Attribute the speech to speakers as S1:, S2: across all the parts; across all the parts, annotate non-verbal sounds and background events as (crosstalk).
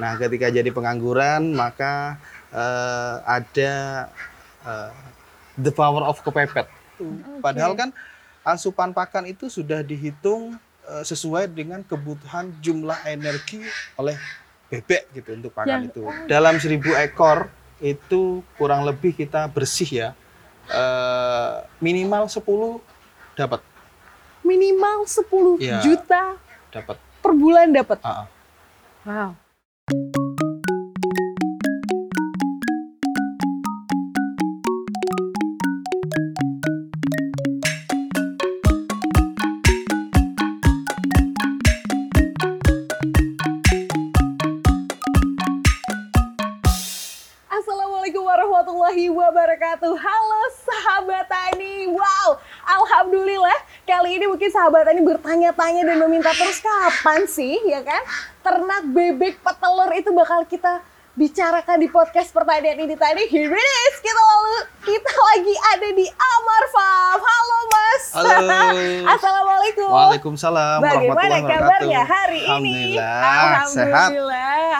S1: Nah, ketika jadi pengangguran maka eh, ada eh, the power of kepepet. Padahal kan asupan pakan itu sudah dihitung eh, sesuai dengan kebutuhan jumlah energi oleh bebek gitu untuk pakan
S2: Yang-
S1: itu. Dalam seribu ekor itu kurang lebih kita bersih ya eh, minimal 10 dapat
S2: Minimal 10
S1: Iya.
S2: juta
S1: dapat.
S2: per bulan dapat.
S1: Ah, ah.
S2: Wow. Assalamualaikum warahmatullahi wabarakatuh. Halo sahabat Tani. Wow, alhamdulillah kali ini mungkin sahabat Tani bertanya-tanya dan meminta terus kapan sih ya kan ternak bebek petelur itu bakal kita bicarakan di podcast pertanyaan ini tadi. Here it is. Kita lalu kita lagi ada di Amar Farm. Halo Mas.
S1: Halo. (laughs)
S2: Assalamualaikum.
S1: Waalaikumsalam
S2: Bagaimana kabarnya hari ini?
S1: Alhamdulillah, sehat.
S2: Alhamdulillah.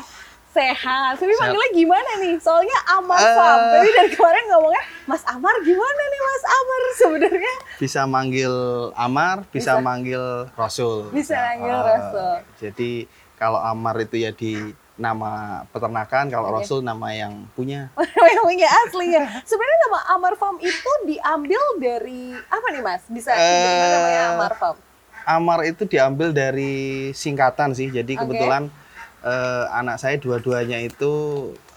S2: Sehat. Tapi
S1: Sehat.
S2: manggilnya gimana nih? Soalnya Amar
S1: Eh.
S2: Farm. Tadi dari kemarin ngomongnya, Mas Amar gimana nih Mas Amar (laughs) sebenarnya?
S1: Bisa manggil Amar, bisa,
S2: Bisa.
S1: manggil Rasul.
S2: Bisa manggil
S1: Ah,
S2: Rasul.
S1: Jadi kalau Amar itu ya di nama peternakan, kalau
S2: Oke.
S1: Rasul nama yang punya. (laughs)
S2: yang punya asli ya. Sebenarnya nama Amar Farm itu diambil dari apa nih Mas? Bisa gimana namanya Amar Farm?
S1: Amar itu diambil dari singkatan sih. Jadi
S2: Oke.
S1: kebetulan eh, anak saya dua-duanya itu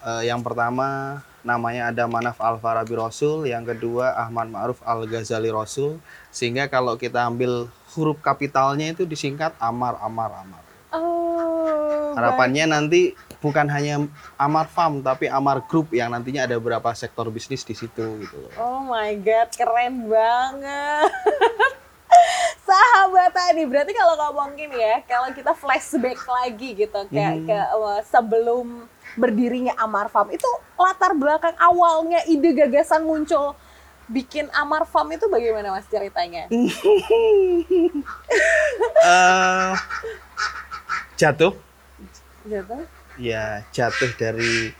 S1: eh, yang pertama namanya ada Manaf Al Farabi Rasul, yang kedua Ahmad Ma'ruf Al Ghazali Rasul. Sehingga kalau kita ambil huruf kapitalnya itu disingkat Amar Amar Amar.
S2: Oh.
S1: Harapannya nanti bukan hanya Amar Farm tapi Amar Group yang nantinya ada beberapa sektor bisnis di situ gitu.
S2: Oh my god, keren banget. (laughs) Sahabat tadi, berarti kalau ngomongin ya, kalau kita flashback lagi gitu ke,
S1: Hmm.
S2: ke uh, sebelum berdirinya Amar Farm itu latar belakang awalnya ide gagasan muncul bikin Amar Farm itu bagaimana mas ceritanya? (laughs)
S1: Eh, jatuh?
S2: Gitu.
S1: ya jatuh dari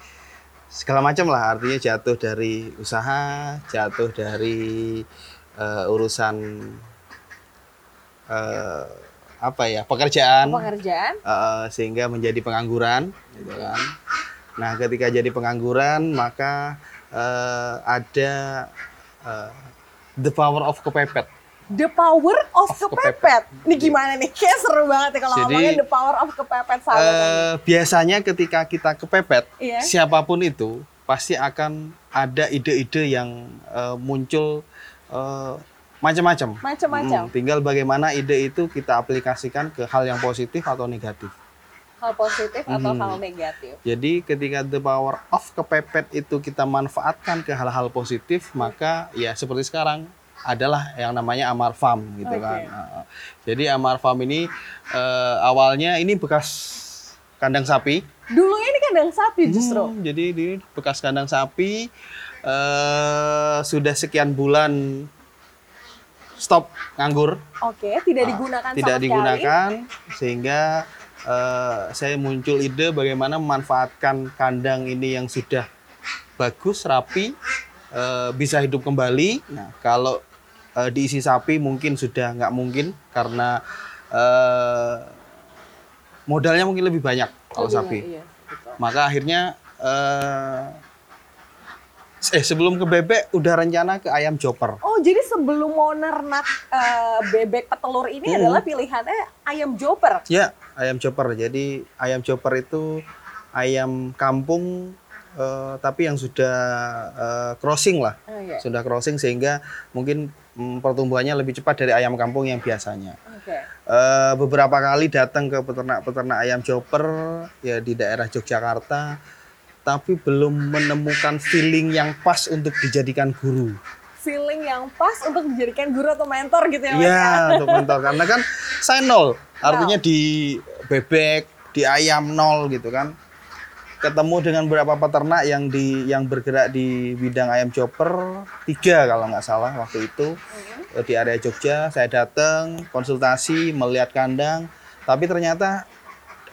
S1: segala macam lah. Artinya jatuh dari usaha jatuh dari eh, urusan eh, apa ya pekerjaan.
S2: Pekerjaan?
S1: eh, sehingga menjadi pengangguran gitu kan. Nah ketika jadi pengangguran maka eh, ada eh, the power of kepepet
S2: The power of,
S1: Of
S2: kepepet.
S1: kepepet.
S2: Ini gimana nih? Kayak seru banget ya kalau
S1: Jadi,
S2: ngomongin the power of kepepet.
S1: Eh, biasanya ketika kita kepepet,
S2: Iya.
S1: siapa pun itu pasti akan ada ide-ide yang eh, muncul eh, macam-macam.
S2: Macam-macam.
S1: Hmm, tinggal bagaimana ide itu kita aplikasikan ke hal yang positif atau negatif.
S2: Hal positif atau
S1: Hmm.
S2: hal negatif?
S1: Jadi ketika the power of kepepet itu kita manfaatkan ke hal-hal positif, maka ya seperti sekarang adalah yang namanya Amar Farm gitu
S2: Oke.
S1: kan. Uh, Jadi Amar Farm ini eh, awalnya ini bekas kandang sapi.
S2: Dulunya ini kandang sapi justru.
S1: Hmm, jadi ini bekas kandang sapi eh sudah sekian bulan stop nganggur,
S2: Oke, tidak
S1: Ah,
S2: digunakan
S1: tidak
S2: sama
S1: digunakan sehingga eh, saya muncul ide bagaimana memanfaatkan kandang ini yang sudah bagus, rapi, eh, bisa hidup kembali. Nah, kalau eh, diisi sapi mungkin sudah nggak mungkin karena eh, modalnya mungkin lebih banyak kalau
S2: Lebih-
S1: sapi.
S2: Iya, betul.
S1: Maka akhirnya eh, eh sebelum ke bebek udah rencana ke ayam chopper.
S2: Oh, jadi sebelum mau nernak eh, bebek petelur ini
S1: Hmm.
S2: adalah pilihannya ayam joper.
S1: Ya, ayam chopper. Jadi ayam chopper itu ayam kampung eh, tapi yang sudah eh, crossing lah.
S2: Oh, iya.
S1: Sudah crossing sehingga mungkin pertumbuhannya lebih cepat dari ayam kampung yang biasanya.
S2: Oke.
S1: Eh, beberapa kali datang ke peternak-peternak ayam chopper ya di daerah Yogyakarta tapi belum menemukan feeling yang pas untuk dijadikan guru.
S2: Feeling yang pas untuk dijadikan guru atau mentor gitu ya?
S1: Iya, untuk mentor karena kan saya nol. Artinya di bebek, di ayam nol gitu kan. Ketemu dengan beberapa peternak yang di yang bergerak di bidang ayam chopper tiga kalau nggak salah waktu itu
S2: Mhm.
S1: Eh, di area Jogja. Saya datang konsultasi melihat kandang, tapi ternyata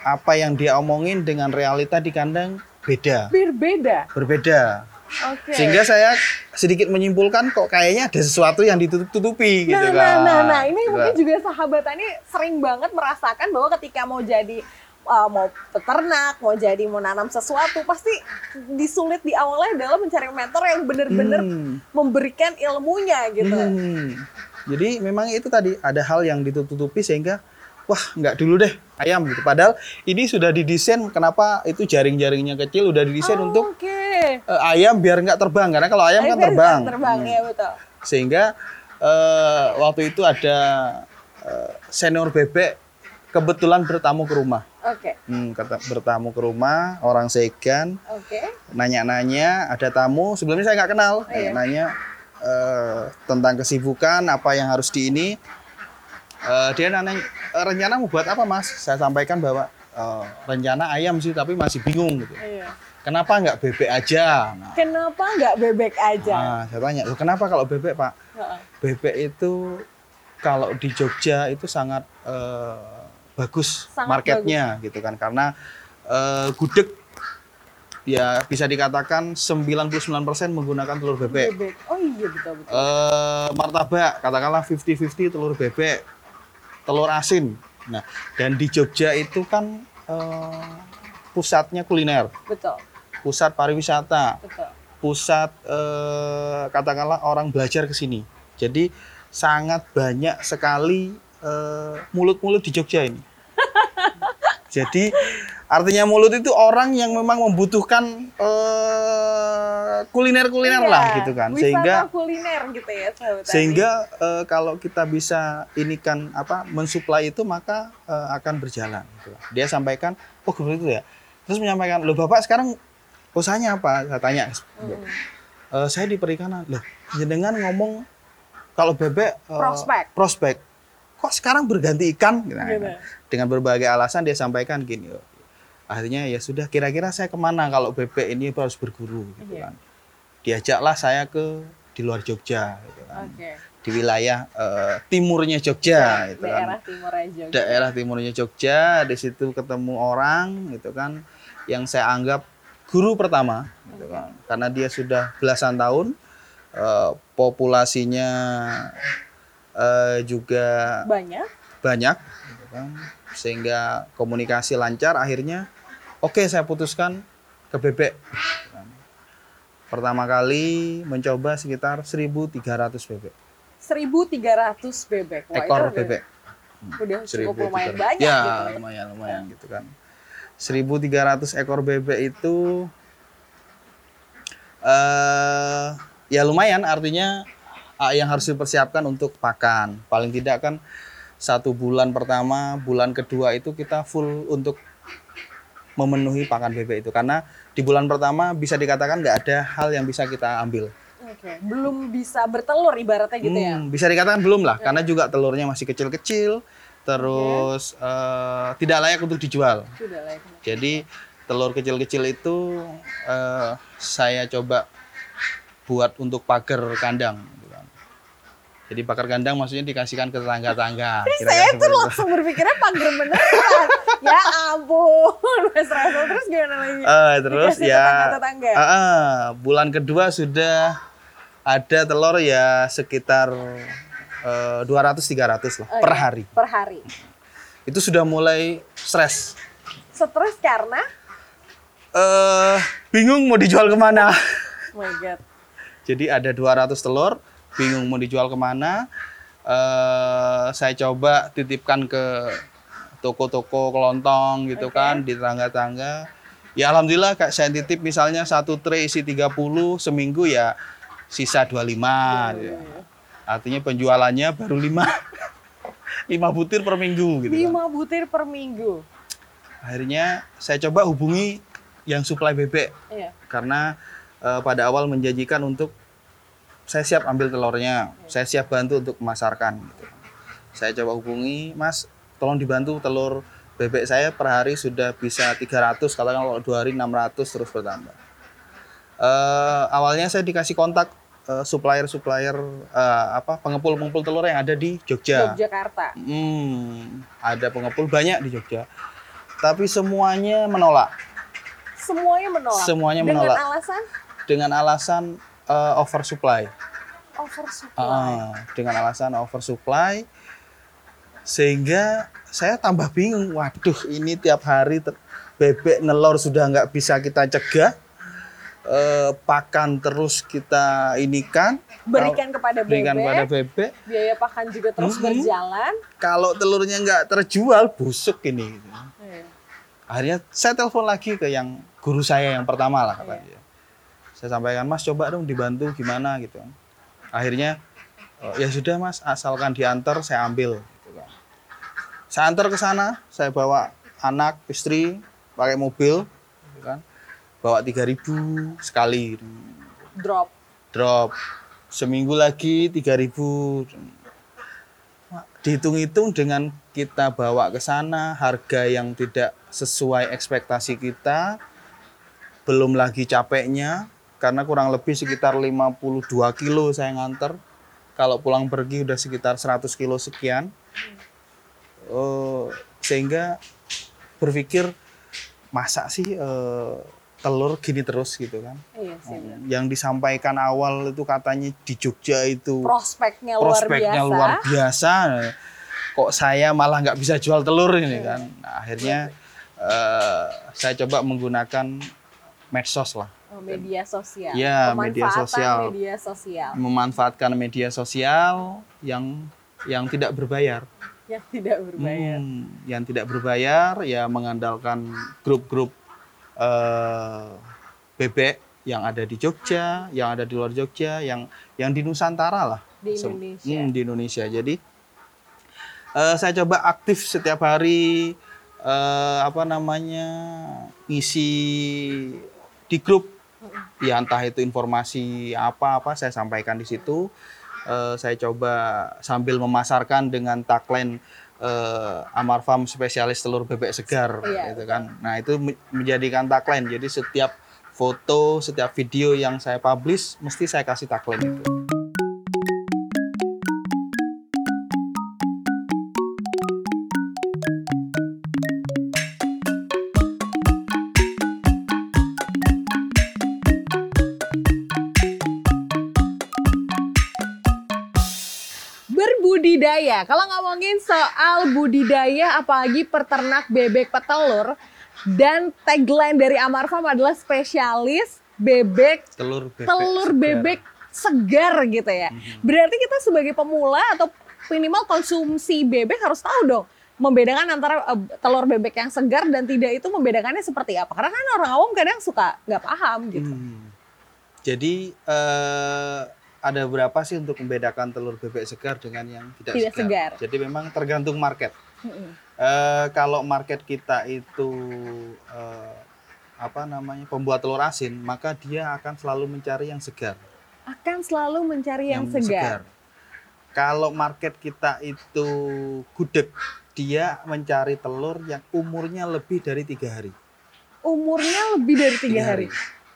S1: apa yang dia omongin dengan realita di kandang beda,
S2: Berbeda.
S1: berbeda.
S2: Oke.
S1: Sehingga saya sedikit menyimpulkan kok kayaknya ada sesuatu yang ditutup-tutupi gitu
S2: nah,
S1: kan.
S2: nah, nah, nah, ini
S1: Gitu.
S2: mungkin juga sahabat tani sering banget merasakan bahwa ketika mau jadi uh, mau peternak, mau jadi mau nanam sesuatu, pasti disulit di awalnya adalah mencari mentor yang benar-benar
S1: Hmm.
S2: memberikan ilmunya gitu.
S1: Hmm. Jadi memang itu tadi ada hal yang ditutupi sehingga wah nggak dulu deh ayam gitu. Padahal ini sudah didesain kenapa itu jaring-jaringnya kecil udah didesain
S2: Oh,
S1: untuk
S2: Oke.
S1: eh, ayam biar nggak terbang karena kalau ayam kan
S2: Biar
S1: terbang.
S2: Terbang
S1: Hmm.
S2: ya betul.
S1: Sehingga eh, waktu itu ada eh, senior bebek kebetulan bertamu ke rumah.
S2: Oke.
S1: Hmm, kata bertamu ke rumah orang segan
S2: Oke.
S1: nanya-nanya ada tamu sebelumnya saya nggak kenal
S2: iya.
S1: nanya eh, tentang kesibukan apa yang harus di ini Eh, dia nanya "Eh, rencana mau buat apa mas saya sampaikan bahwa eh, rencana ayam sih tapi masih bingung gitu
S2: Iya.
S1: kenapa nggak bebek aja nah,
S2: Kenapa nggak bebek aja?
S1: nah, saya tanya "Loh, kenapa kalau bebek pak
S2: Heeh.
S1: bebek itu kalau di Jogja itu sangat eh, bagus
S2: Sangat
S1: marketnya gitu kan karena eh, gudeg ya bisa dikatakan 99% menggunakan telur bebek.
S2: Bebek. Oh iya betul betul.
S1: Eh, martabak katakanlah 50-50 telur bebek, telur asin. Nah, dan di Jogja itu kan eh, pusatnya kuliner,
S2: Betul.
S1: pusat pariwisata,
S2: Betul.
S1: pusat eh, katakanlah orang belajar ke sini. Jadi sangat banyak sekali mulut-mulut di Jogja ini. Jadi artinya mulut itu orang yang memang membutuhkan eh, kuliner-kuliner
S2: Iya,
S1: lah gitu kan. Sehingga
S2: kuliner gitu ya sahabat
S1: sehingga eh, kalau kita bisa ini kan apa mensuplai itu maka eh, akan berjalan. gitu. Dia sampaikan, oh seperti itu ya. Terus menyampaikan, loh bapak sekarang usahanya apa? Saya tanya.
S2: Mm-mm.
S1: "Eh, saya di perikanan. Loh, jenengan ngomong kalau bebek eh,
S2: Prospek.
S1: prospek. Kok sekarang berganti ikan? Gitu.
S2: Gitu.
S1: Dengan berbagai alasan dia sampaikan gini. "Oh, Akhirnya ya sudah kira-kira saya ke mana kalau bebek ini harus berguru gitu
S2: Iya.
S1: kan. Diajaklah saya ke di luar Jogja gitu kan. Di wilayah eh, timurnya Jogja gitu
S2: Daerah
S1: kan.
S2: timur aja.
S1: Daerah timurnya Jogja, di situ ketemu orang gitu kan yang saya anggap guru pertama gitu kan. Karena dia sudah belasan tahun eh, populasinya eh, juga
S2: Banyak.
S1: banyak sehingga komunikasi lancar akhirnya oke saya putuskan ke bebek pertama kali mencoba sekitar 1.300 bebek
S2: 1.300 bebek. Wah,
S1: ekor
S2: itu
S1: bebek
S2: Udah cukup
S1: 1.300.
S2: lumayan banyak
S1: ya
S2: gitu.
S1: lumayan lumayan gitu kan 1.300 ekor bebek itu eh ya lumayan artinya yang harus dipersiapkan untuk pakan paling tidak kan satu bulan pertama bulan kedua itu kita full untuk memenuhi pakan bebek itu karena di bulan pertama bisa dikatakan nggak ada hal yang bisa kita ambil
S2: Oke. Belum bisa bertelur ibaratnya gitu ya.
S1: Hmm, bisa dikatakan belum lah, karena juga telurnya masih kecil-kecil, terus eh, tidak layak untuk dijual.
S2: Sudah lah. itu.
S1: Jadi telur kecil-kecil itu eh, saya coba buat untuk pagar kandang. Jadi pagar kandang maksudnya dikasihkan ke tetangga-tangga.
S2: Saya
S1: kira-kira
S2: tuh
S1: itu.
S2: langsung berpikirnya pagar beneran. (laughs) ya ampun, Mas Rasul. Terus gimana lagi?
S1: Eh, terus
S2: Dikasih
S1: ya
S2: tetangga-tetangga.
S1: eh, eh, bulan kedua sudah ada telur ya sekitar eh, 200-300 lah
S2: Oh,
S1: per
S2: iya.
S1: hari.
S2: Per hari.
S1: Itu sudah mulai stres.
S2: Stres karena
S1: eh bingung mau dijual ke mana.
S2: Oh my god.
S1: Jadi ada 200 telur, bingung mau dijual ke mana. eh saya coba titipkan ke toko-toko kelontong gitu
S2: Oke.
S1: kan di tangga-tangga. Ya alhamdulillah kayak saya titip misalnya satu tray isi 30 seminggu ya sisa 25 gitu. Artinya penjualannya baru 5 5 (laughs) butir per minggu gitu. kan.
S2: 5 butir per minggu.
S1: Akhirnya saya coba hubungi yang suplai bebek
S2: Iya.
S1: karena eh, pada awal menjanjikan untuk saya siap ambil telurnya, saya siap bantu untuk memasarkan. Gitu. Saya coba hubungi, Mas, tolong dibantu telur bebek saya per hari sudah bisa 300, katakan kalau dua hari 600 terus bertambah. Eh, awalnya saya dikasih kontak eh, supplier-supplier eh, apa pengepul-pengepul telur yang ada di Jogja.
S2: Yogyakarta.
S1: Hmm, ada pengepul banyak di Jogja. tapi semuanya menolak
S2: Semuanya menolak.
S1: Semuanya
S2: Dengan
S1: menolak.
S2: alasan
S1: dengan alasan eh, oversupply.
S2: oversupply.
S1: Ah, dengan alasan oversupply sehingga saya tambah bingung. Waduh, ini tiap hari bebek nelor sudah nggak bisa kita cegah. Eh, pakan terus kita inikan
S2: Berikan kepada
S1: berikan
S2: bebek.
S1: pada bebek
S2: Biaya pakan juga terus
S1: Mhm.
S2: berjalan.
S1: kalau telurnya nggak terjual busuk ini
S2: Iya.
S1: akhirnya saya telepon lagi ke yang guru saya yang pertama lah kata dia saya sampaikan mas coba dong dibantu gimana gitu akhirnya "Oh, ya sudah mas asalkan diantar saya ambil gitu kan. saya antar ke sana saya bawa anak istri pakai mobil gitu kan. Bawa 3000 sekali
S2: Drop.
S1: drop. Seminggu lagi 3000 dihitung-hitung dengan kita bawa ke sana harga yang tidak sesuai ekspektasi kita belum lagi capeknya karena kurang lebih sekitar 52 kilo saya nganter kalau pulang pergi udah sekitar 100 kilo sekian Eh, sehingga berpikir masa sih eh, telur gini terus gitu kan
S2: Iya sih. benar.
S1: yang disampaikan awal itu katanya di Jogja itu
S2: Prospeknya,
S1: prospeknya
S2: luar
S1: luar
S2: biasa.
S1: biasa. Kok saya malah nggak bisa jual telur ini kan? Nah, akhirnya eh, saya coba menggunakan medsos lah,
S2: media sosial.
S1: Iya, media sosial.
S2: media sosial
S1: memanfaatkan media sosial yang yang tidak berbayar.
S2: yang tidak berbayar.
S1: Hmm, yang tidak berbayar ya mengandalkan grup-grup eh, bebek yang ada di Jogja, yang ada di luar Jogja, yang yang di Nusantara lah.
S2: Di Indonesia.
S1: Hmm, di Indonesia. Jadi eh, saya coba aktif setiap hari eh, apa namanya ngisi di grup ya entah itu informasi apa-apa saya sampaikan di situ. Eh, saya coba sambil memasarkan dengan tagline eh, Amar Farm spesialis telur bebek segar
S2: Iya,
S1: gitu kan. Nah, itu me- menjadikan tagline. Jadi setiap foto, setiap video yang saya publish mesti saya kasih tagline itu.
S2: Kalau ngomongin soal budidaya, apalagi peternak bebek petelur, dan tagline dari Amar Farm adalah spesialis bebek
S1: Telur bebek.
S2: telur
S1: segar. Mhm.
S2: bebek segar gitu ya. Berarti kita sebagai pemula atau minimal konsumsi bebek harus tahu dong membedakan antara eh, telur bebek yang segar dan tidak itu membedakannya seperti apa. Karena kan orang awam kadang suka nggak paham gitu.
S1: Hmm. Jadi eh, ada berapa sih untuk membedakan telur bebek segar dengan yang tidak,
S2: Tidak segar.
S1: Jadi memang tergantung market.
S2: Mm-mm.
S1: Eh, kalau market kita itu eh, apa namanya pembuat telur asin, maka dia akan selalu mencari yang segar.
S2: Akan selalu mencari yang, segar.
S1: Kalau market kita itu gudeg, dia mencari telur yang umurnya lebih dari tiga hari.
S2: Umurnya lebih dari tiga
S1: Tiga
S2: hari.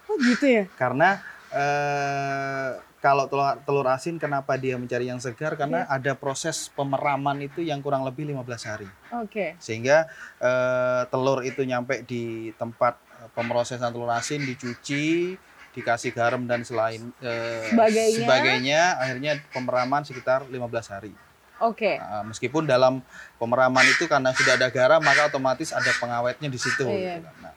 S2: Oh gitu ya.
S1: Karena eh, kalau telur, telur asin kenapa dia mencari yang segar? Karena
S2: Iya.
S1: ada proses pemeraman itu yang kurang lebih 15 hari.
S2: Oke.
S1: Sehingga eh, telur itu nyampe di tempat eh, pemrosesan telur asin dicuci, dikasih garam dan selain eh,
S2: Sebagainya.
S1: sebagainya, akhirnya pemeraman sekitar 15 hari.
S2: Oke.
S1: Nah, meskipun dalam pemeraman itu karena sudah ada garam maka otomatis ada pengawetnya di situ.
S2: Iya.
S1: gitu kan. Nah,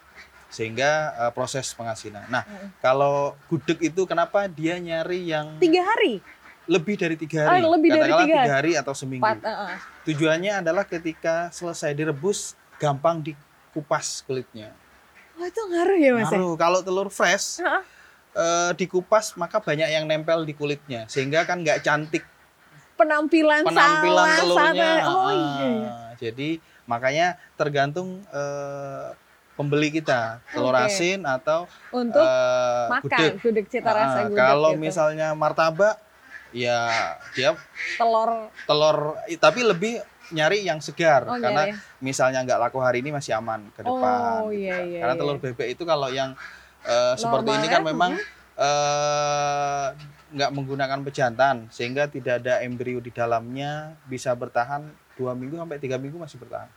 S1: sehingga eh, proses pengasinan. Nah,
S2: Mm.
S1: kalau gudeg itu kenapa dia nyari yang
S2: Tiga hari.
S1: lebih dari tiga hari?
S2: Oh, lebih dari tiga
S1: tiga hari atau seminggu.
S2: Empat. uh-uh.
S1: Tujuannya adalah ketika selesai direbus gampang dikupas kulitnya.
S2: Oh itu ngaruh ya mas? ya?
S1: Ngaruh. Kalau telur fresh
S2: Heeh.
S1: eh, dikupas maka banyak yang nempel di kulitnya sehingga kan nggak cantik
S2: Penampilan,
S1: penampilan
S2: salah,
S1: telurnya.
S2: salah. Oh
S1: Ah,
S2: iya. iya.
S1: Jadi makanya tergantung eh, pembeli kita telur
S2: Oke.
S1: asin atau
S2: Untuk
S1: eh,
S2: makan
S1: gudeg.
S2: gudeg cita rasa
S1: Ah,
S2: gudeg
S1: kalau
S2: gitu.
S1: misalnya martabak ya dia
S2: telur
S1: telur tapi lebih nyari yang segar
S2: Oh,
S1: karena
S2: nyari.
S1: misalnya nggak laku hari ini masih aman ke depan.
S2: Oh,
S1: gitu
S2: iya,
S1: kan.
S2: iya,
S1: Karena
S2: iya.
S1: telur bebek itu kalau yang eh, seperti ini
S2: Normal
S1: kan
S2: ya,
S1: memang nggak menggunakan pejantan sehingga tidak ada embrio di dalamnya bisa bertahan dua minggu sampai tiga minggu masih bertahan.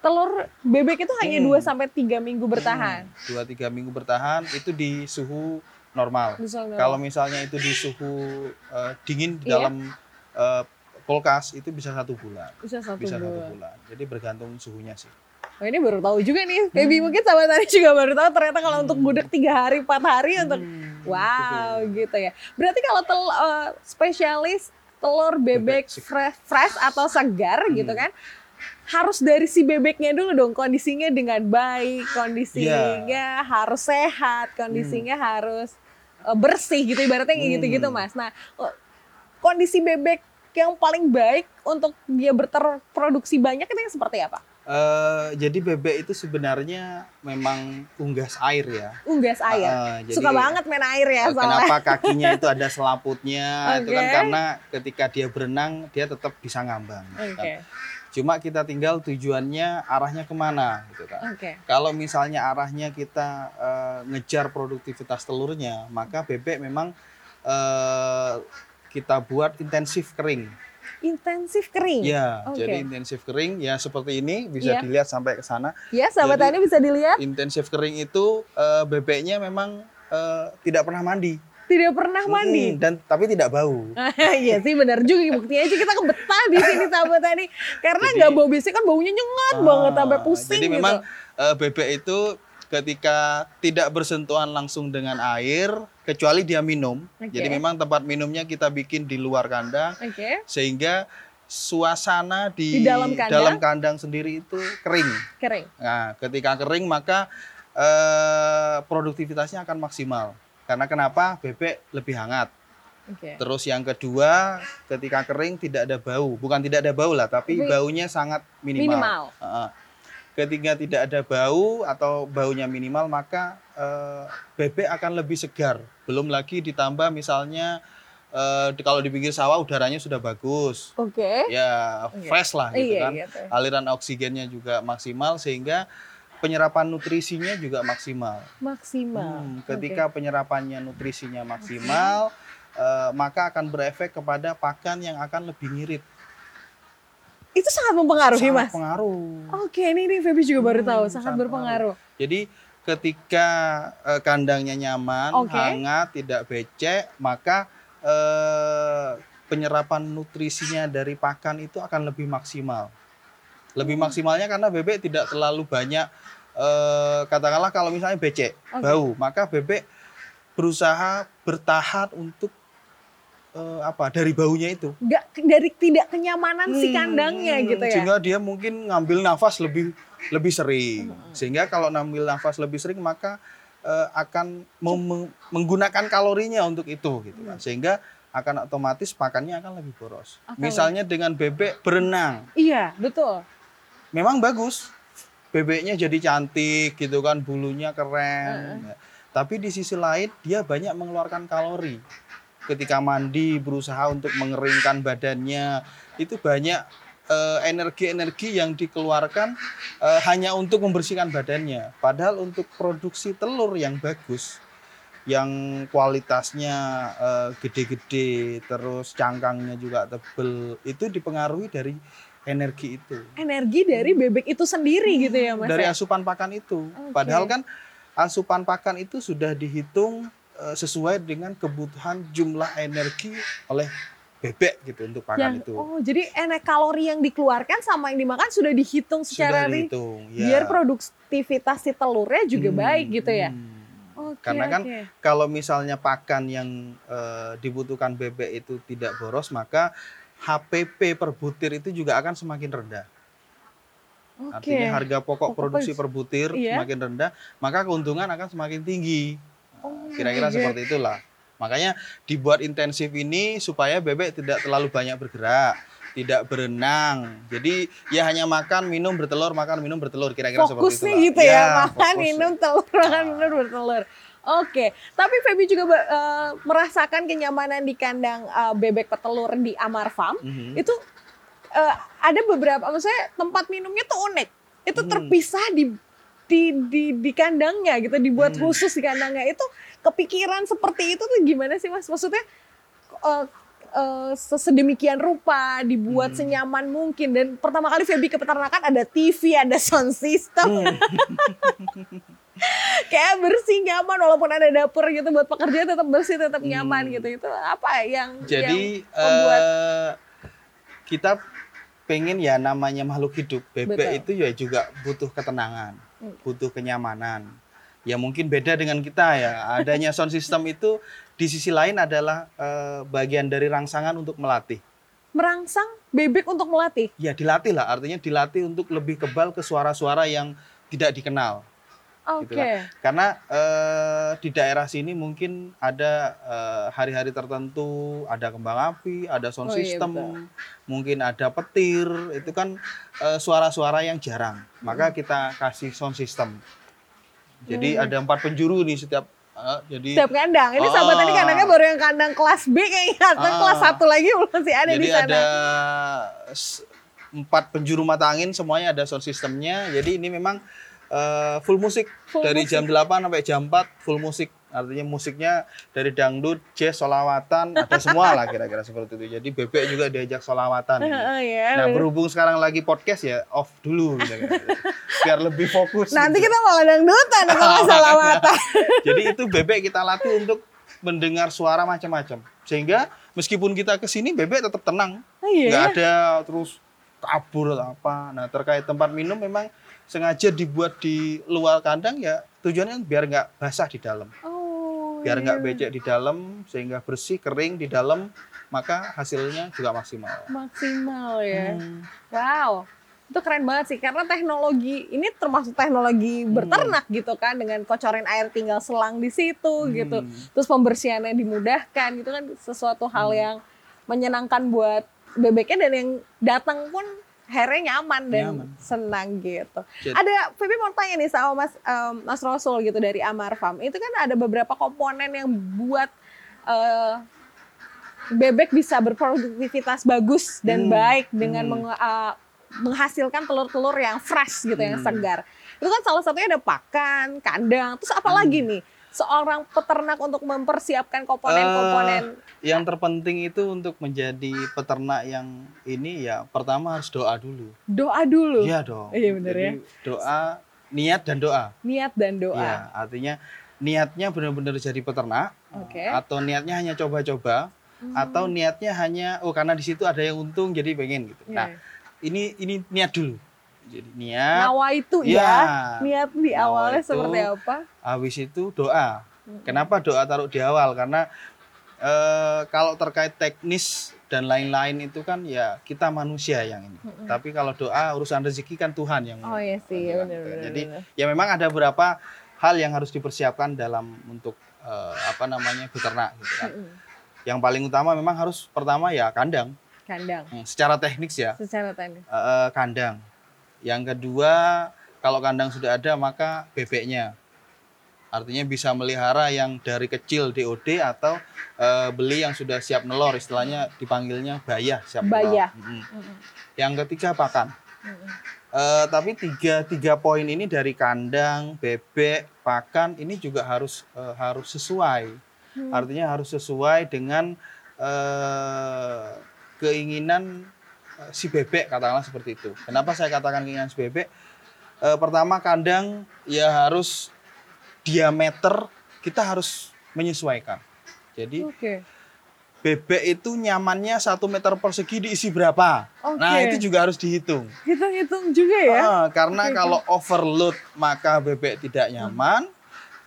S2: Telur bebek itu hanya
S1: Hmm.
S2: 2 sampai 3 minggu bertahan.
S1: Hmm, Dua tiga minggu bertahan itu di suhu normal. Kalau misalnya itu di suhu eh, dingin di
S2: Iya.
S1: dalam eh, kulkas itu bisa satu bulan.
S2: bisa satu
S1: Bisa satu
S2: bulan.
S1: bulan. Jadi bergantung suhunya sih.
S2: Oh, ini baru tahu juga nih.
S1: Hmm.
S2: Baby mungkin sama tadi juga baru tahu ternyata kalau untuk gudeg tiga hari, empat hari untuk
S1: Hmm,
S2: wow
S1: betul.
S2: gitu ya. Berarti kalau tel eh, spesialis telur bebek
S1: Bebek
S2: fresh, fresh atau segar
S1: Hmm.
S2: gitu kan harus dari si bebeknya dulu dong kondisinya dengan baik, kondisinya
S1: Iya.
S2: harus sehat, kondisinya harus eh, bersih gitu ibaratnya kayak
S1: Hmm.
S2: gitu-gitu Mas. Nah, kondisi bebek yang paling baik untuk dia berproduksi banyak itu yang seperti apa?
S1: Eh, jadi bebek itu sebenarnya memang unggas air ya.
S2: Unggas air.
S1: Ah, jadi,
S2: Suka banget main air ya
S1: eh,
S2: soalnya.
S1: Kenapa kakinya itu ada selaputnya? (laughs) Itu kan karena ketika dia berenang dia tetap bisa ngambang.
S2: Oke.
S1: kan. Cuma kita tinggal tujuannya arahnya ke mana gitu kan.
S2: Oke.
S1: Kalau misalnya arahnya kita eh, ngejar produktivitas telurnya, maka bebek memang eh, kita buat intensif kering.
S2: Intensif kering.
S1: Ya,
S2: Oke.
S1: jadi intensif kering ya seperti ini bisa
S2: Iya.
S1: dilihat sampai ke sana.
S2: Ya, sahabat
S1: Jadi-
S2: Tani bisa dilihat.
S1: Intensif kering itu eh, bebeknya memang eh, tidak pernah mandi.
S2: Tidak pernah mandi.
S1: Mm, dan tapi tidak bau. (laughs)
S2: Iya sih benar juga buktinya aja kita kebetah di sini sahabat Tani. Karena nggak bau biasanya kan baunya nyengat banget sampai
S1: Ah,
S2: pusing
S1: Jadi
S2: gitu.
S1: memang eh, bebek itu ketika tidak bersentuhan langsung dengan air, kecuali dia minum.
S2: Oke.
S1: Jadi memang tempat minumnya kita bikin di luar kandang,
S2: Oke,
S1: sehingga suasana di,
S2: Di dalam kandang?
S1: dalam kandang sendiri itu kering.
S2: kering.
S1: Nah, ketika kering maka eh, produktivitasnya akan maksimal. Karena kenapa? Bebek lebih hangat.
S2: Oke.
S1: Terus yang kedua, ketika kering tidak ada bau. Bukan tidak ada bau lah, tapi
S2: Tapi
S1: baunya sangat minimal.
S2: Minimal.
S1: Heeh. Ketika tidak ada bau atau baunya minimal, maka eh, bebek akan lebih segar. Belum lagi ditambah misalnya eh, di- kalau di pinggir sawah udaranya sudah bagus.
S2: Oke.
S1: Ya,
S2: Iya.
S1: fresh lah gitu
S2: Iya,
S1: kan.
S2: gitu.
S1: Aliran oksigennya juga maksimal sehingga penyerapan nutrisinya juga maksimal.
S2: Maksimal.
S1: Hmm, ketika penyerapannya nutrisinya maksimal, eh, maka akan berefek kepada pakan yang akan lebih ngirit.
S2: Itu sangat mempengaruhi,
S1: Sangat
S2: Mas.
S1: pengaruh.
S2: Oke, ini nih Feby juga baru
S1: Hmm,
S2: tahu, sangat
S1: sangat
S2: berpengaruh.
S1: Jadi ketika eh, kandangnya nyaman,
S2: Oke.
S1: hangat, tidak becek, maka eh, penyerapan nutrisinya dari pakan itu akan lebih maksimal. Lebih
S2: Hmm.
S1: maksimalnya karena bebek tidak terlalu banyak eh, katakanlah kalau misalnya becek,
S2: Oke.
S1: bau, maka bebek berusaha bertahan untuk eh, apa dari baunya itu.
S2: Nggak dari tidak kenyamanan si
S1: Hmm,
S2: kandangnya gitu ya.
S1: Sehingga dia mungkin ngambil nafas lebih lebih sering. Sehingga kalau ngambil nafas lebih sering maka eh, akan menggunakan kalorinya untuk itu gitu kan. Sehingga akan otomatis pakannya akan lebih boros.
S2: Akan
S1: Misalnya dengan bebek berenang,
S2: Iya, betul.
S1: memang bagus. Bebeknya jadi cantik gitu kan, bulunya keren. Ya. Tapi di sisi lain dia banyak mengeluarkan kalori. Ketika mandi berusaha untuk mengeringkan badannya, itu banyak eh, energi-energi yang dikeluarkan eh, hanya untuk membersihkan badannya. Padahal untuk produksi telur yang bagus, yang kualitasnya eh, gede-gede, terus cangkangnya juga tebel, itu dipengaruhi dari energi itu
S2: Energi dari bebek itu sendiri gitu ya, Mas.
S1: dari
S2: ya?
S1: asupan pakan itu.
S2: Oke.
S1: Padahal kan asupan pakan itu sudah dihitung sesuai dengan kebutuhan jumlah energi oleh bebek gitu untuk pakan
S2: Yang-
S1: itu.
S2: Oh, jadi enak kalori yang dikeluarkan sama yang dimakan sudah dihitung secara
S1: sudah dihitung. ya.
S2: biar produktivitas si telurnya juga
S1: Hmm,
S2: baik gitu ya.
S1: hmm.
S2: Oke,
S1: Karena kan
S2: oke.
S1: Kalau misalnya pakan yang eh, dibutuhkan bebek itu tidak boros, maka HPP per butir itu juga akan semakin rendah.
S2: Oke.
S1: Artinya harga pokok
S2: Pokok
S1: produksi
S2: per-
S1: per butir
S2: iya.
S1: semakin rendah, maka keuntungan akan semakin tinggi.
S2: Oh,
S1: Kira-kira
S2: oke.
S1: seperti itulah. Makanya dibuat intensif ini supaya bebek tidak terlalu banyak bergerak, tidak berenang. Jadi ya hanya makan, minum, bertelur, makan, minum, bertelur. Kira-kira seperti itu.
S2: Fokusnya gitu ya, makan,
S1: fokus.
S2: minum, telur, makan,
S1: Ah.
S2: minum, bertelur. Oke, tapi Feby juga eh, merasakan kenyamanan di kandang eh, bebek petelur di Amar Farm.
S1: Mhm.
S2: Itu eh, ada beberapa, maksudnya tempat minumnya tuh unik. Itu
S1: Hmm.
S2: terpisah di di di, di kandangnya gitu, dibuat
S1: Hmm.
S2: khusus di kandangnya. Itu kepikiran seperti itu tuh gimana sih mas? Maksudnya eh, eh, sesedemikian rupa, dibuat senyaman mungkin. Dan pertama kali Feby ke peternakan ada TV, ada sound system. (laughs) Kayak bersih nyaman walaupun ada dapur gitu buat pekerja tetap bersih, tetap nyaman gitu. Itu apa yang
S1: Jadi
S2: yang membuat
S1: eh, kita pengen ya namanya makhluk hidup bebek
S2: Betul.
S1: itu ya juga butuh ketenangan,
S2: Hmm.
S1: Butuh kenyamanan. Ya mungkin beda dengan kita ya. Adanya sound system itu di sisi lain adalah eh, bagian dari rangsangan untuk melatih.
S2: merangsang bebek untuk melatih?
S1: Ya dilatih lah, artinya dilatih untuk lebih kebal ke suara-suara yang tidak dikenal.
S2: Oke.
S1: gitu kan. Karena eh, di daerah sini mungkin ada eh, hari-hari tertentu, ada kembang api, ada sound
S2: Oh iya,
S1: system,
S2: betul.
S1: mungkin ada petir, itu kan eh, suara-suara yang jarang.
S2: Hmm.
S1: Maka kita kasih sound system. Jadi
S2: Hmm.
S1: ada empat penjuru nih setiap eh, jadi
S2: Setiap kandang. Ini sahabat tadi
S1: Ah.
S2: kandangnya baru yang kandang kelas B kayaknya.
S1: Ah.
S2: kelas satu lagi masih ada
S1: jadi
S2: di sana.
S1: ada s- empat penjuru mata angin semuanya ada sound systemnya. Jadi ini memang eh, full musik
S2: Full
S1: dari
S2: musik.
S1: jam 8 sampai jam 4 full musik. Artinya musiknya dari dangdut, jazz, solawatan, ada semua lah kira-kira seperti itu. Jadi bebek juga diajak solawatan. gitu. (laughs)
S2: Ya.
S1: Nah berhubung sekarang lagi podcast ya off dulu gitu. (laughs) biar lebih fokus.
S2: Nanti
S1: gitu.
S2: kita malah dangdutan kalau (laughs) salawatan.
S1: Jadi itu bebek kita latih untuk mendengar suara macam-macam. Sehingga meskipun kita ke sini bebek tetap tenang.
S2: Oh, iya.
S1: Nggak ada terus kabur atau apa. Nah, terkait tempat minum memang sengaja dibuat di luar kandang ya tujuannya biar nggak basah di dalam.
S2: Oh.
S1: Biar
S2: iya.
S1: nggak becek di dalam sehingga bersih, kering di dalam, maka hasilnya juga maksimal.
S2: maksimal ya.
S1: Hmm.
S2: Wow. Itu keren banget sih karena teknologi ini termasuk teknologi
S1: Hmm.
S2: beternak gitu kan dengan kocorin air tinggal selang di situ
S1: Hmm.
S2: gitu. Terus pembersihannya dimudahkan gitu kan sesuatu hal yang menyenangkan buat bebeknya dan yang datang pun akhirnya nyaman dan
S1: Nyaman.
S2: senang gitu.
S1: Jadi-
S2: Ada Feby mau tanya nih sama Mas em, Mas Rasul gitu dari Amar Farm. Itu kan ada beberapa komponen yang buat eh, bebek bisa berproduktivitas bagus dan
S1: Hmm.
S2: baik dengan
S1: Hmm.
S2: menge- eh, menghasilkan telur-telur yang fresh gitu, yang
S1: Hmm.
S2: segar. Itu kan salah satunya ada pakan, kandang. Terus apa
S1: Hmm.
S2: lagi nih? Seorang peternak untuk mempersiapkan komponen-komponen.
S1: Yang terpenting itu untuk menjadi peternak yang ini ya pertama harus doa dulu.
S2: doa dulu.
S1: Iya dong.
S2: Iya, bener
S1: Jadi
S2: ya.
S1: Doa, niat dan doa.
S2: Niat dan doa.
S1: Iya, artinya niatnya benar-benar jadi peternak
S2: Oke.
S1: atau niatnya hanya coba-coba
S2: Hmm.
S1: atau niatnya hanya oh karena di situ ada yang untung jadi pengen gitu.
S2: Iya.
S1: Nah, ini ini niat dulu. Jadi niat,
S2: Nawa itu
S1: Iya.
S2: ya. Niat di
S1: Nawa
S2: awalnya
S1: itu.
S2: seperti apa?
S1: habis itu doa. Kenapa doa taruh di awal? Karena eh, kalau terkait teknis dan lain-lain itu kan ya kita manusia yang ini.
S2: Mm-mm.
S1: Tapi kalau doa urusan rezeki kan Tuhan yang
S2: Oh iya sih, ya
S1: menentukan.
S2: benar-benar.
S1: Jadi ya memang ada beberapa hal yang harus dipersiapkan dalam untuk eh, apa namanya beternak gitu kan. Yang paling utama memang harus pertama ya kandang.
S2: kandang
S1: Hmm, Secara teknis ya
S2: secara teknis.
S1: eh, kandang. Yang kedua kalau kandang sudah ada maka bebeknya. Artinya bisa melihara yang dari kecil DOD atau eh, beli yang sudah siap nelor istilahnya dipanggilnya bayah siap
S2: Bayah.
S1: nelor. Mm-mm.
S2: Mm-mm.
S1: Yang ketiga pakan. Eh, tapi tiga tiga poin ini dari kandang, bebek, pakan ini juga harus eh, harus sesuai.
S2: Hmm.
S1: Artinya harus sesuai dengan eh, keinginan si bebek katakanlah seperti itu. Kenapa saya katakan keinginan si bebek? Eh, pertama kandang ya harus diameter kita harus menyesuaikan. Jadi
S2: Oke.
S1: bebek itu nyamannya satu meter persegi diisi berapa? Nah
S2: Oke.
S1: itu juga harus dihitung.
S2: Hitung-hitung juga ya.
S1: Ah, karena
S2: Oke,
S1: kalau overload maka bebek tidak nyaman.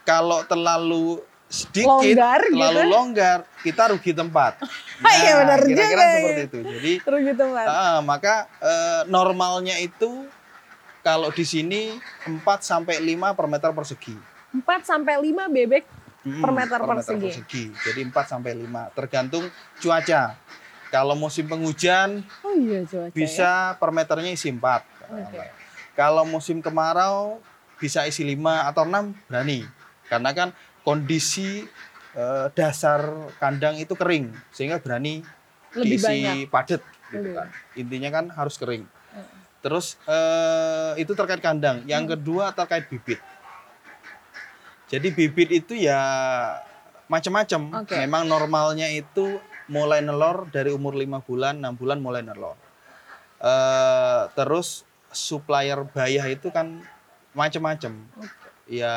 S1: Kalau terlalu sedikit,
S2: Longgar
S1: terlalu
S2: gitu.
S1: longgar, kita rugi tempat. (laughs)
S2: Iya, benar
S1: kira-kira
S2: juga,
S1: seperti
S2: iya.
S1: itu. Jadi
S2: Terus gitu Mas.
S1: ah, maka eh, normalnya itu kalau di sini 4 sampai 5 per meter persegi.
S2: 4 sampai 5 bebek
S1: Mm,
S2: Per meter persegi.
S1: Jadi 4 sampai 5 tergantung cuaca. Kalau musim penghujan
S2: Oh iya cuaca. ya.
S1: bisa per meternya isi 4.
S2: Oke.
S1: Kalau musim kemarau bisa isi 5 atau 6 berani. Karena kan kondisi eh, dasar kandang itu kering sehingga berani
S2: Lebih
S1: diisi
S2: banyak.
S1: padat gitu kan. Intinya kan harus kering. Terus eh, itu terkait kandang. Yang kedua terkait bibit. Jadi bibit itu ya macam-macam.
S2: Oke.
S1: Memang normalnya itu mulai nelor dari umur lima bulan, enam bulan mulai nelor. Eh, terus supplier bayah itu kan macam-macam. Ya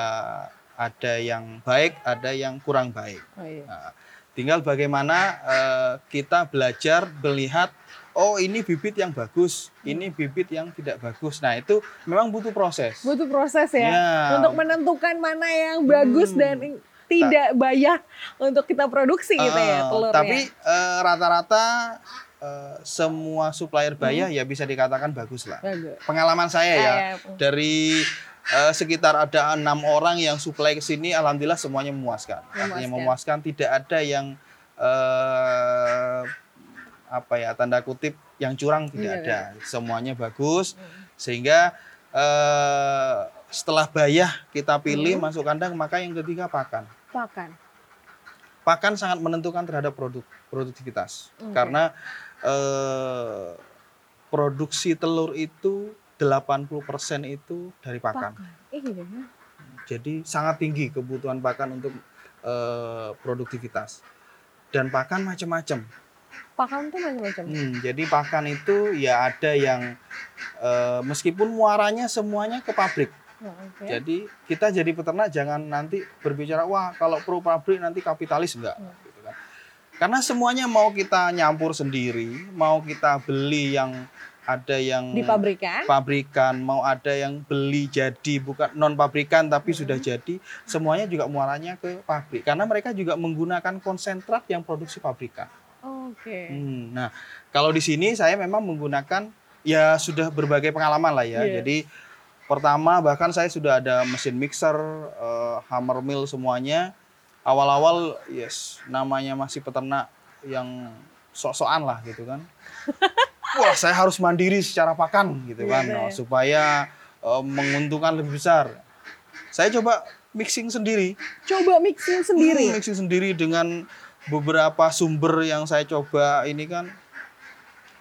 S1: ada yang baik, ada yang kurang baik.
S2: Oh, iya.
S1: Nah, tinggal bagaimana eh, kita belajar melihat oh ini bibit yang bagus, ini bibit yang tidak bagus. Nah, itu memang butuh proses.
S2: Butuh proses ya,
S1: Ya.
S2: untuk menentukan mana yang bagus
S1: Hmm.
S2: dan tidak bayar untuk kita produksi gitu ya telurnya.
S1: Tapi eh, rata-rata eh, semua supplier bayah ya bisa dikatakan bagus lah.
S2: bagus.
S1: Pengalaman saya ya
S2: ya.
S1: dari eh, sekitar ada enam orang yang supply ke sini, alhamdulillah semuanya memuaskan. Artinya memuaskan, tidak ada yang eh, apa ya tanda kutip yang curang tidak
S2: Iya,
S1: ada. Semuanya bagus sehingga eh, setelah bayah kita pilih masuk kandang maka yang ketiga pakan.
S2: Pakan.
S1: Pakan sangat menentukan terhadap produk produktivitas
S2: Oke.
S1: karena eh, produksi telur itu 80% itu dari pakan.
S2: Iya.
S1: Jadi sangat tinggi kebutuhan pakan untuk eh, produktivitas. Dan pakan macam-macam.
S2: Pakan tuh macam-macam.
S1: Hmm, jadi pakan itu ya ada yang eh, meskipun muaranya semuanya ke pabrik.
S2: Oh, oke.
S1: Jadi kita jadi peternak jangan nanti berbicara wah kalau pro pabrik nanti kapitalis enggak. Gitu kan. Karena semuanya mau kita nyampur sendiri, mau kita beli yang ada yang
S2: Di pabrikan.
S1: pabrikan, mau ada yang beli jadi bukan non pabrikan tapi sudah jadi, semuanya juga muaranya ke pabrik. Karena mereka juga menggunakan konsentrat yang produksi pabrikan.
S2: Oke.
S1: Hmm, nah, kalau di sini saya memang menggunakan ya sudah berbagai pengalaman lah ya.
S2: Iya.
S1: Jadi pertama bahkan saya sudah ada mesin mixer, eh, hammer mill semuanya. Awal-awal yes, namanya masih peternak yang sok-sokan lah gitu kan. (laughs) Wah, saya harus mandiri secara pakan gitu
S2: Iya,
S1: kan,
S2: iya.
S1: oh, supaya eh, menguntungkan lebih besar. Saya coba mixing sendiri,
S2: Coba mixing sendiri.
S1: Hmm, mixing sendiri dengan beberapa sumber yang saya coba ini kan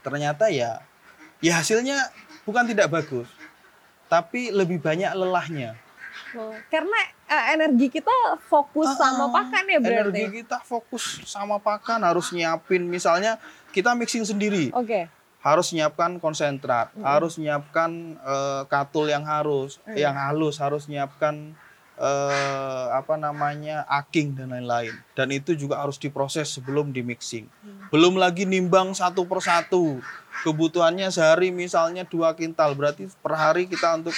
S1: ternyata ya ya hasilnya bukan tidak bagus tapi lebih banyak lelahnya
S2: Oh, Karena eh, energi kita fokus sama
S1: Ah,
S2: pakan ya berarti.
S1: energi kita fokus sama pakan harus nyiapin misalnya kita mixing sendiri
S2: Oke.
S1: Harus nyiapkan konsentrat harus nyiapkan eh, katul yang harus
S2: Iya.
S1: yang halus harus nyiapkan eh, apa namanya aking dan lain-lain. Dan itu juga harus diproses sebelum di mixing. Belum lagi nimbang satu persatu kebutuhannya sehari misalnya dua kintal berarti per hari kita untuk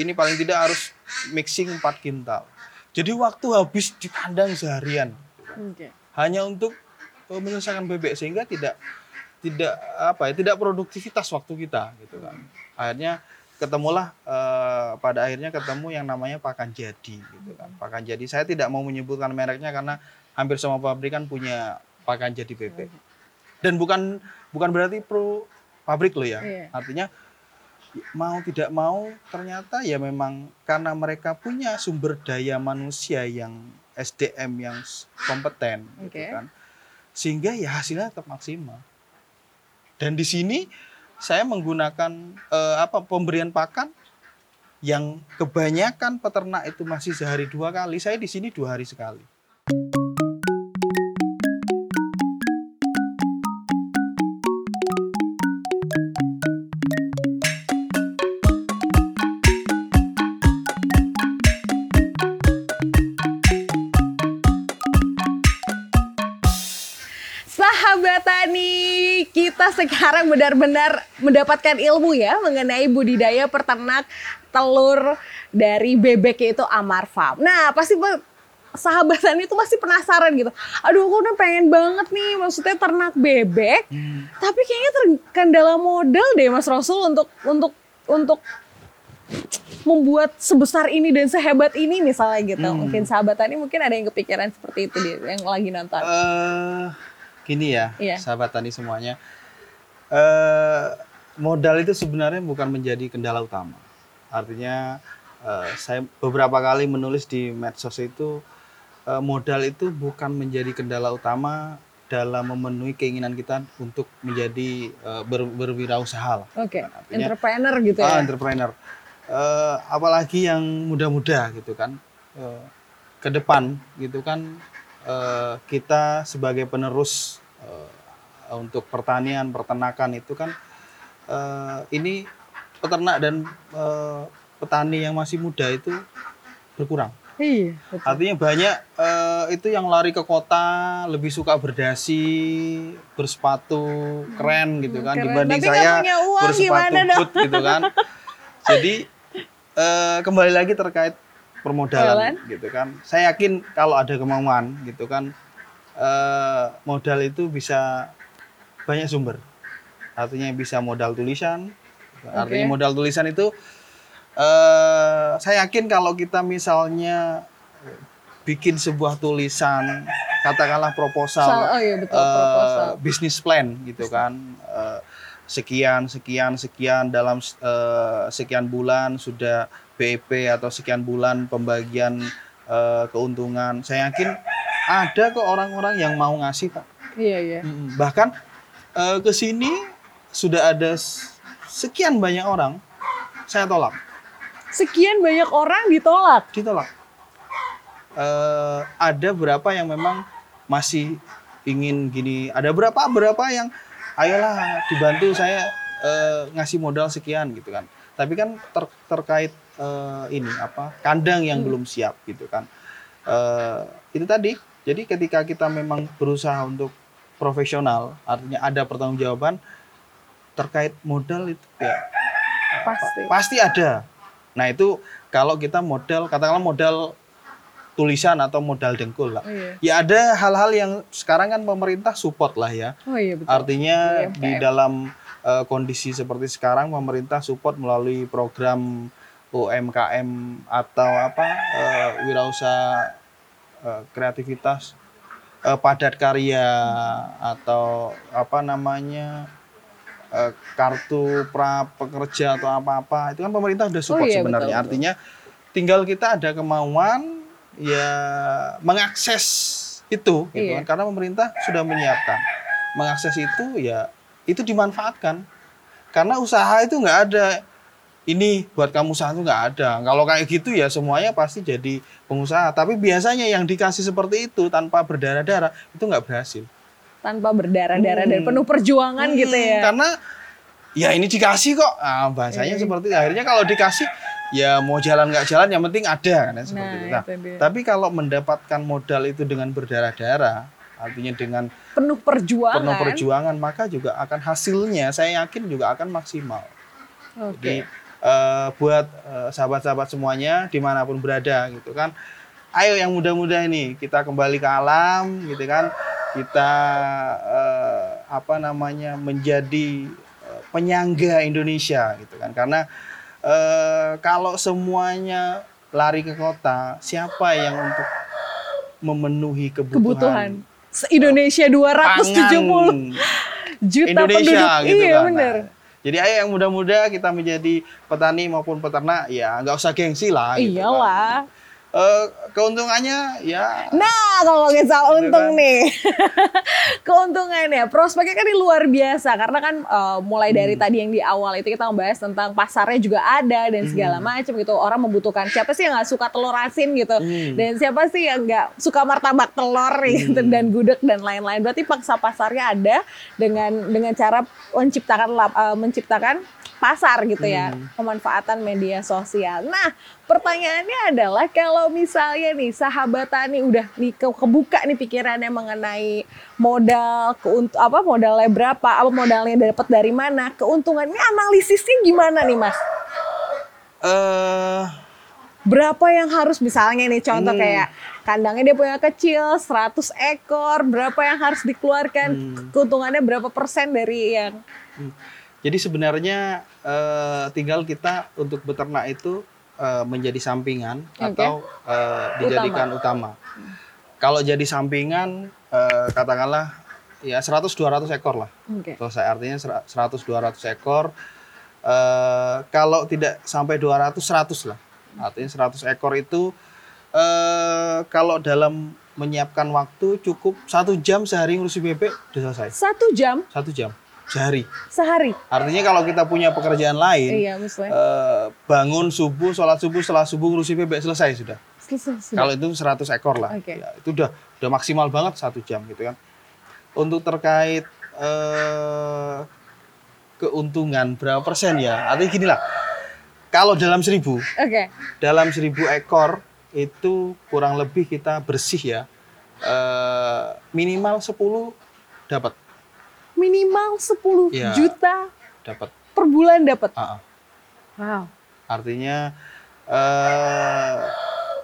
S1: ini paling tidak harus mixing 4 kintal. Jadi waktu habis di kandang seharian.
S2: Oke.
S1: hanya untuk eh, menyelesaikan bebek sehingga tidak tidak apa ya tidak produktivitas waktu kita gitu kan. Akhirnya ketemulah eh, pada akhirnya ketemu yang namanya pakan jadi gitu kan. Pakan jadi saya tidak mau menyebutkan mereknya karena hampir semua pabrikan punya pakan jadi bebek dan bukan bukan berarti pro pabrik loh ya.
S2: Iya.
S1: artinya mau tidak mau ternyata ya memang karena mereka punya sumber daya manusia yang SDM yang kompeten gitu
S2: Oke.
S1: kan. Sehingga ya hasilnya tetap maksimal dan di sini saya menggunakan eh, apa pemberian pakan yang kebanyakan peternak itu masih sehari dua kali. Saya di sini dua hari sekali
S2: sekarang benar-benar mendapatkan ilmu ya mengenai budidaya peternak telur dari bebek yaitu Amar Farm. Nah, pasti sahabat itu pasti penasaran gitu. Aduh, aku udah pengen banget nih maksudnya ternak bebek. Tapi kayaknya terkendala modal deh Mas Rasul untuk untuk untuk membuat sebesar ini dan sehebat ini misalnya gitu.
S1: Hmm.
S2: Mungkin sahabat Tani mungkin ada yang kepikiran seperti itu dia yang lagi nonton.
S1: eh gini ya,
S2: Iya.
S1: sahabat tani semuanya. Eh modal itu sebenarnya bukan menjadi kendala utama. Artinya eh, saya beberapa kali menulis di medsos itu eh, modal itu bukan menjadi kendala utama dalam memenuhi keinginan kita untuk menjadi eh, ber, berwirausaha.
S2: Oke,
S1: Artinya-
S2: entrepreneur gitu
S1: Ah,
S2: ya.
S1: entrepreneur. Eh, apalagi yang muda-muda gitu kan. Eh, ke depan gitu kan eh, kita sebagai penerus untuk pertanian, peternakan itu kan eh, ini peternak dan eh, petani yang masih muda itu berkurang.
S2: Iya, betul.
S1: Artinya banyak eh, itu yang lari ke kota lebih suka berdasi, bersepatu keren gitu kan
S2: keren.
S1: dibanding
S2: Tapi
S1: saya
S2: uang,
S1: bersepatu boot gitu kan. (laughs) Jadi eh, kembali lagi terkait permodalan gitu kan. Saya yakin kalau ada kemauan gitu kan eh, modal itu bisa banyak sumber. Artinya bisa modal tulisan. Artinya
S2: Oke.
S1: modal tulisan itu eh saya yakin kalau kita misalnya bikin sebuah tulisan katakanlah proposal,
S2: Sal- oh iya, betul,
S1: eh,
S2: proposal.
S1: bisnis plan gitu kan eh, sekian sekian sekian dalam eh, sekian bulan sudah BEP atau sekian bulan pembagian eh, keuntungan saya yakin ada kok orang-orang yang mau ngasih pak
S2: Iya, iya.
S1: Bahkan eh, ke sini sudah ada sekian banyak orang saya tolak
S2: Sekian banyak orang ditolak.
S1: ditolak. Eh, ada berapa yang memang masih ingin gini, ada berapa berapa yang ayolah dibantu saya eh, ngasih modal sekian gitu kan. Tapi kan ter- terkait eh, ini apa kandang yang belum siap gitu kan. Eh, itu tadi. Jadi ketika kita memang berusaha untuk profesional, artinya ada pertanggungjawaban terkait modal itu ya
S2: Pasti.
S1: pasti ada. Nah itu kalau kita modal, katakanlah modal tulisan atau modal dengkul lah.
S2: Oh, iya.
S1: Ya ada hal-hal yang sekarang kan pemerintah support lah ya.
S2: Oh iya betul.
S1: Artinya
S2: UMKM.
S1: di dalam eh, kondisi seperti sekarang pemerintah support melalui program UMKM atau apa eh, wirausaha eh, kreativitas eh, padat karya atau apa namanya eh, kartu pra pekerja atau apa-apa itu kan pemerintah sudah support
S2: Oh iya,
S1: sebenarnya.
S2: betul, betul.
S1: Artinya tinggal kita ada kemauan ya mengakses itu gitu
S2: Iya.
S1: kan karena pemerintah sudah menyiapkan mengakses itu ya itu dimanfaatkan karena usaha itu nggak ada ini buat kamu usaha itu nggak ada kalau kayak gitu ya semuanya pasti jadi pengusaha tapi biasanya yang dikasih seperti itu tanpa berdarah-darah itu nggak berhasil
S2: Tanpa berdarah-darah dan
S1: Hmm.
S2: penuh perjuangan gitu
S1: Hmm,
S2: ya.
S1: karena ya ini dikasih kok ah, bahasanya
S2: Iya.
S1: seperti akhirnya kalau dikasih ya mau jalan nggak jalan yang penting ada kan ya, seperti
S2: Nah,
S1: itu nah,
S2: itu
S1: tapi kalau mendapatkan modal itu dengan berdarah-darah artinya dengan
S2: Penuh perjuangan.
S1: penuh perjuangan maka juga akan hasilnya saya yakin juga akan maksimal
S2: Oke.
S1: jadi eh, buat eh, sahabat-sahabat semuanya di mana pun berada gitu kan ayo yang muda-muda ini kita kembali ke alam gitu kan kita eh, apa namanya menjadi penyangga Indonesia gitu kan karena eh, kalau semuanya lari ke kota siapa yang untuk memenuhi kebutuhan,
S2: Kebutuhan. Se-Indonesia 270
S1: pangan
S2: juta
S1: Indonesia
S2: penduduk.
S1: gitu
S2: iya
S1: kan.
S2: bener.
S1: Nah, jadi ayo yang muda-muda kita menjadi petani maupun peternak ya nggak usah gengsi lah. gitu kan. Eh, keuntungannya ya
S2: Nah, kalau ngomongin soal
S1: Gitu
S2: untung
S1: kan.
S2: nih. (laughs) Keuntungannya, prospeknya kan ini luar biasa karena kan eh, mulai dari
S1: Hmm.
S2: tadi yang di awal itu kita membahas tentang pasarnya juga ada dan
S1: Hmm.
S2: segala macam gitu. Orang membutuhkan siapa sih yang nggak suka telur asin gitu.
S1: Hmm.
S2: Dan siapa sih yang nggak suka martabak telur gitu dan gudeg dan lain-lain. Berarti paksa pasarnya ada dengan dengan cara menciptakan eh, menciptakan pasar gitu ya,
S1: Hmm.
S2: pemanfaatan media sosial. Nah, pertanyaannya adalah kalau misalnya nih sahabat tani udah nih ke- kebuka nih pikirannya mengenai modal keunt apa modalnya berapa, apa modalnya dapat dari mana, keuntungannya analisisnya gimana nih Mas?
S1: eh
S2: Berapa yang harus misalnya nih contoh
S1: Hmm.
S2: kayak kandangnya dia punya kecil 100 ekor, berapa yang harus dikeluarkan?
S1: Hmm.
S2: Keuntungannya berapa persen dari yang
S1: jadi sebenarnya eh, tinggal kita untuk beternak itu eh, menjadi sampingan
S2: Oke.
S1: atau eh, dijadikan utama. Kalau jadi sampingan eh, katakanlah ya 100 200 ekor lah.
S2: Oke.
S1: Selesai artinya 100 200 ekor. Eh, kalau tidak sampai 200 100 lah. Artinya 100 ekor itu eh kalau dalam menyiapkan waktu cukup satu jam sehari ngurusi bebek udah selesai.
S2: Satu jam
S1: Satu jam sehari.
S2: sehari.
S1: Artinya kalau kita punya pekerjaan lain,
S2: Iya, misalnya.
S1: eh, bangun subuh, sholat subuh, setelah subuh ngurusi bebek selesai sudah.
S2: Selesai, sudah.
S1: Kalau itu 100 ekor lah,
S2: Oke.
S1: Ya, itu udah udah maksimal banget satu jam gitu kan. untuk terkait eh, keuntungan berapa persen ya? Artinya gini lah, kalau dalam seribu,
S2: Oke.
S1: dalam seribu ekor itu kurang lebih kita bersih ya, eh, minimal 10 dapat,
S2: Minimal 10
S1: Iya.
S2: juta
S1: dapat.
S2: per bulan dapat.
S1: Ah, ah.
S2: Wow.
S1: Artinya eh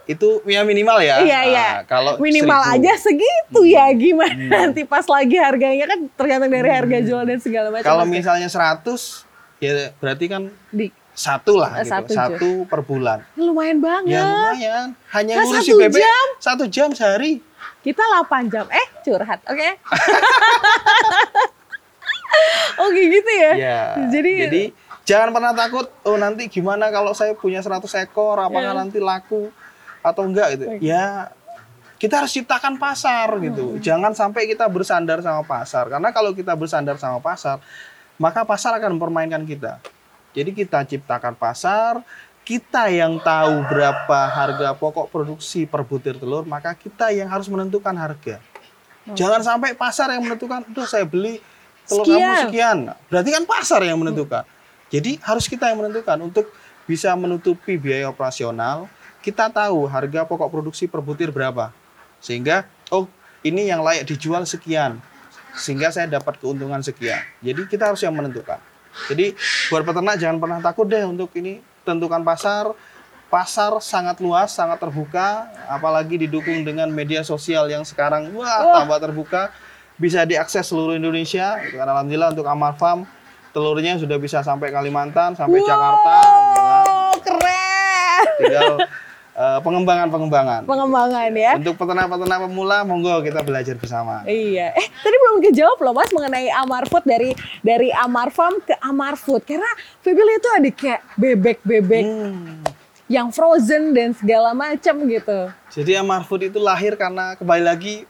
S1: itu ya minimal ya.
S2: Iya, iya.
S1: Ah, kalau
S2: Minimal
S1: 1000.
S2: aja segitu ya
S1: Hmm.
S2: gimana nanti pas lagi harganya kan tergantung dari harga jual dan segala macam.
S1: Kalau
S2: Oke.
S1: misalnya 100 ya berarti kan
S2: di
S1: satu lah
S2: Eh,
S1: gitu.
S2: satu
S1: Satu, per bulan.
S2: lumayan banget.
S1: Ya lumayan. Hanya
S2: Nah,
S1: ngurusi
S2: satu
S1: bebek
S2: jam?
S1: satu jam sehari.
S2: Kita 8 jam. Eh, curhat. Oke. (laughs) (laughs) Oke gitu ya.
S1: Ya.
S2: Jadi,
S1: Jadi jangan pernah takut. Oh nanti gimana kalau saya punya 100 ekor? Apakah
S2: Ya.
S1: nanti laku atau enggak gitu?
S2: Oke.
S1: Ya kita harus ciptakan pasar
S2: Hmm.
S1: gitu. Jangan sampai kita bersandar sama pasar. Karena kalau kita bersandar sama pasar, maka pasar akan mempermainkan kita. Jadi kita ciptakan pasar, kita yang tahu berapa harga pokok produksi per butir telur, maka kita yang harus menentukan harga. Jangan sampai pasar yang menentukan, "Duh, saya beli telur kamu
S2: Sekian."
S1: sekian." Berarti kan pasar yang menentukan. Jadi harus kita yang menentukan untuk bisa menutupi biaya operasional, kita tahu harga pokok produksi per butir berapa. Sehingga oh, ini yang layak dijual sekian. Sehingga saya dapat keuntungan sekian. Jadi kita harus yang menentukan. Jadi buat peternak jangan pernah takut deh untuk ini tentukan pasar. Pasar sangat luas, sangat terbuka, apalagi didukung dengan media sosial yang sekarang wah
S2: Wah.
S1: tambah terbuka, bisa diakses seluruh Indonesia. Karena alhamdulillah untuk Amar Farm telurnya sudah bisa sampai Kalimantan, sampai Jakarta. gitu kan.
S2: Oh, keren.
S1: Tinggal eh, pengembangan-pengembangan.
S2: Pengembangan ya.
S1: Untuk peternak-peternak pemula, monggo kita belajar bersama.
S2: Iya. Eh, tadi belum kejawab loh Mas mengenai Amar Food dari dari Amar Farm ke Amar Food. Karena Febel itu ada kayak bebek-bebek
S1: Hmm.
S2: yang frozen dan segala macam gitu.
S1: Jadi Amar Food itu lahir karena kembali lagi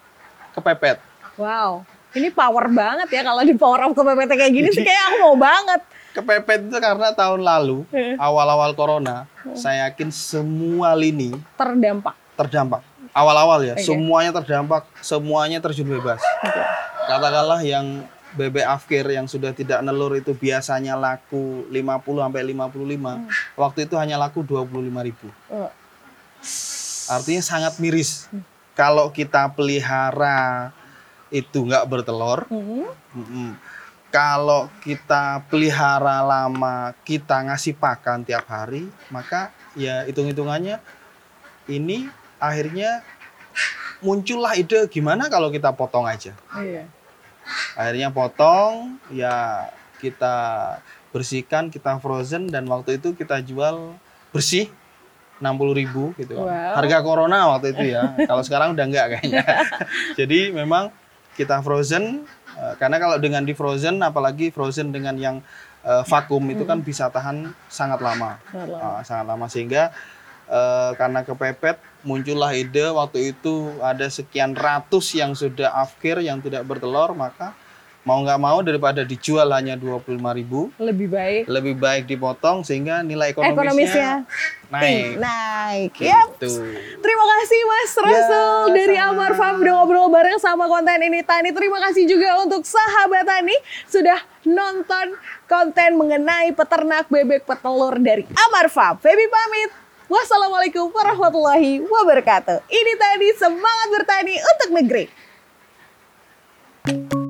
S1: kepepet.
S2: Wow. Ini power banget ya kalau di power up ke PPT kayak gini sih kayak aku mau banget.
S1: Kepepet itu karena tahun lalu,
S2: Hmm.
S1: awal-awal corona, saya yakin semua lini
S2: Terdampak.
S1: terdampak. Awal-awal ya,
S2: Oke.
S1: semuanya terdampak, semuanya terjun bebas.
S2: Oke.
S1: Katakanlah yang bebek afkir yang sudah tidak nelur itu biasanya laku 50 sampai 55. Waktu itu hanya laku 25.000.
S2: Oh,
S1: Artinya sangat miris. Kalau kita pelihara itu nggak bertelur,
S2: hmm.
S1: mm-mm. kalau kita pelihara lama, kita ngasih pakan tiap hari, maka ya hitung-hitungannya ini akhirnya muncullah ide gimana kalau kita potong aja.
S2: Iya.
S1: Akhirnya potong, ya kita bersihkan, kita frozen dan waktu itu kita jual bersih 60.000 ribu gitu.
S2: Wow.
S1: Harga corona waktu itu ya. (laughs) kalau sekarang udah enggak kayaknya. (laughs) Jadi memang kita frozen eh, karena kalau dengan di frozen apalagi frozen dengan yang eh, vakum itu kan bisa tahan sangat lama.
S2: Sangat lama.
S1: Ah, sangat lama sehingga eh, karena kepepet muncullah ide waktu itu ada sekian ratus yang sudah afkir yang tidak bertelur maka mau nggak mau daripada dijual hanya 25.000
S2: Lebih baik.
S1: lebih baik dipotong sehingga nilai
S2: Ekonomisnya
S1: ekonomisnya naik
S2: Naik.
S1: Gitu.
S2: Terima kasih Mas Rasul
S1: Ya,
S2: dari
S1: sama.
S2: Amar Farm udah ngobrol bareng sama konten ini Tani. Terima kasih juga untuk sahabat Tani sudah nonton konten mengenai peternak bebek petelur dari Amar Farm. Feby pamit. Wassalamualaikum warahmatullahi wabarakatuh. Ini tadi semangat bertani untuk negeri.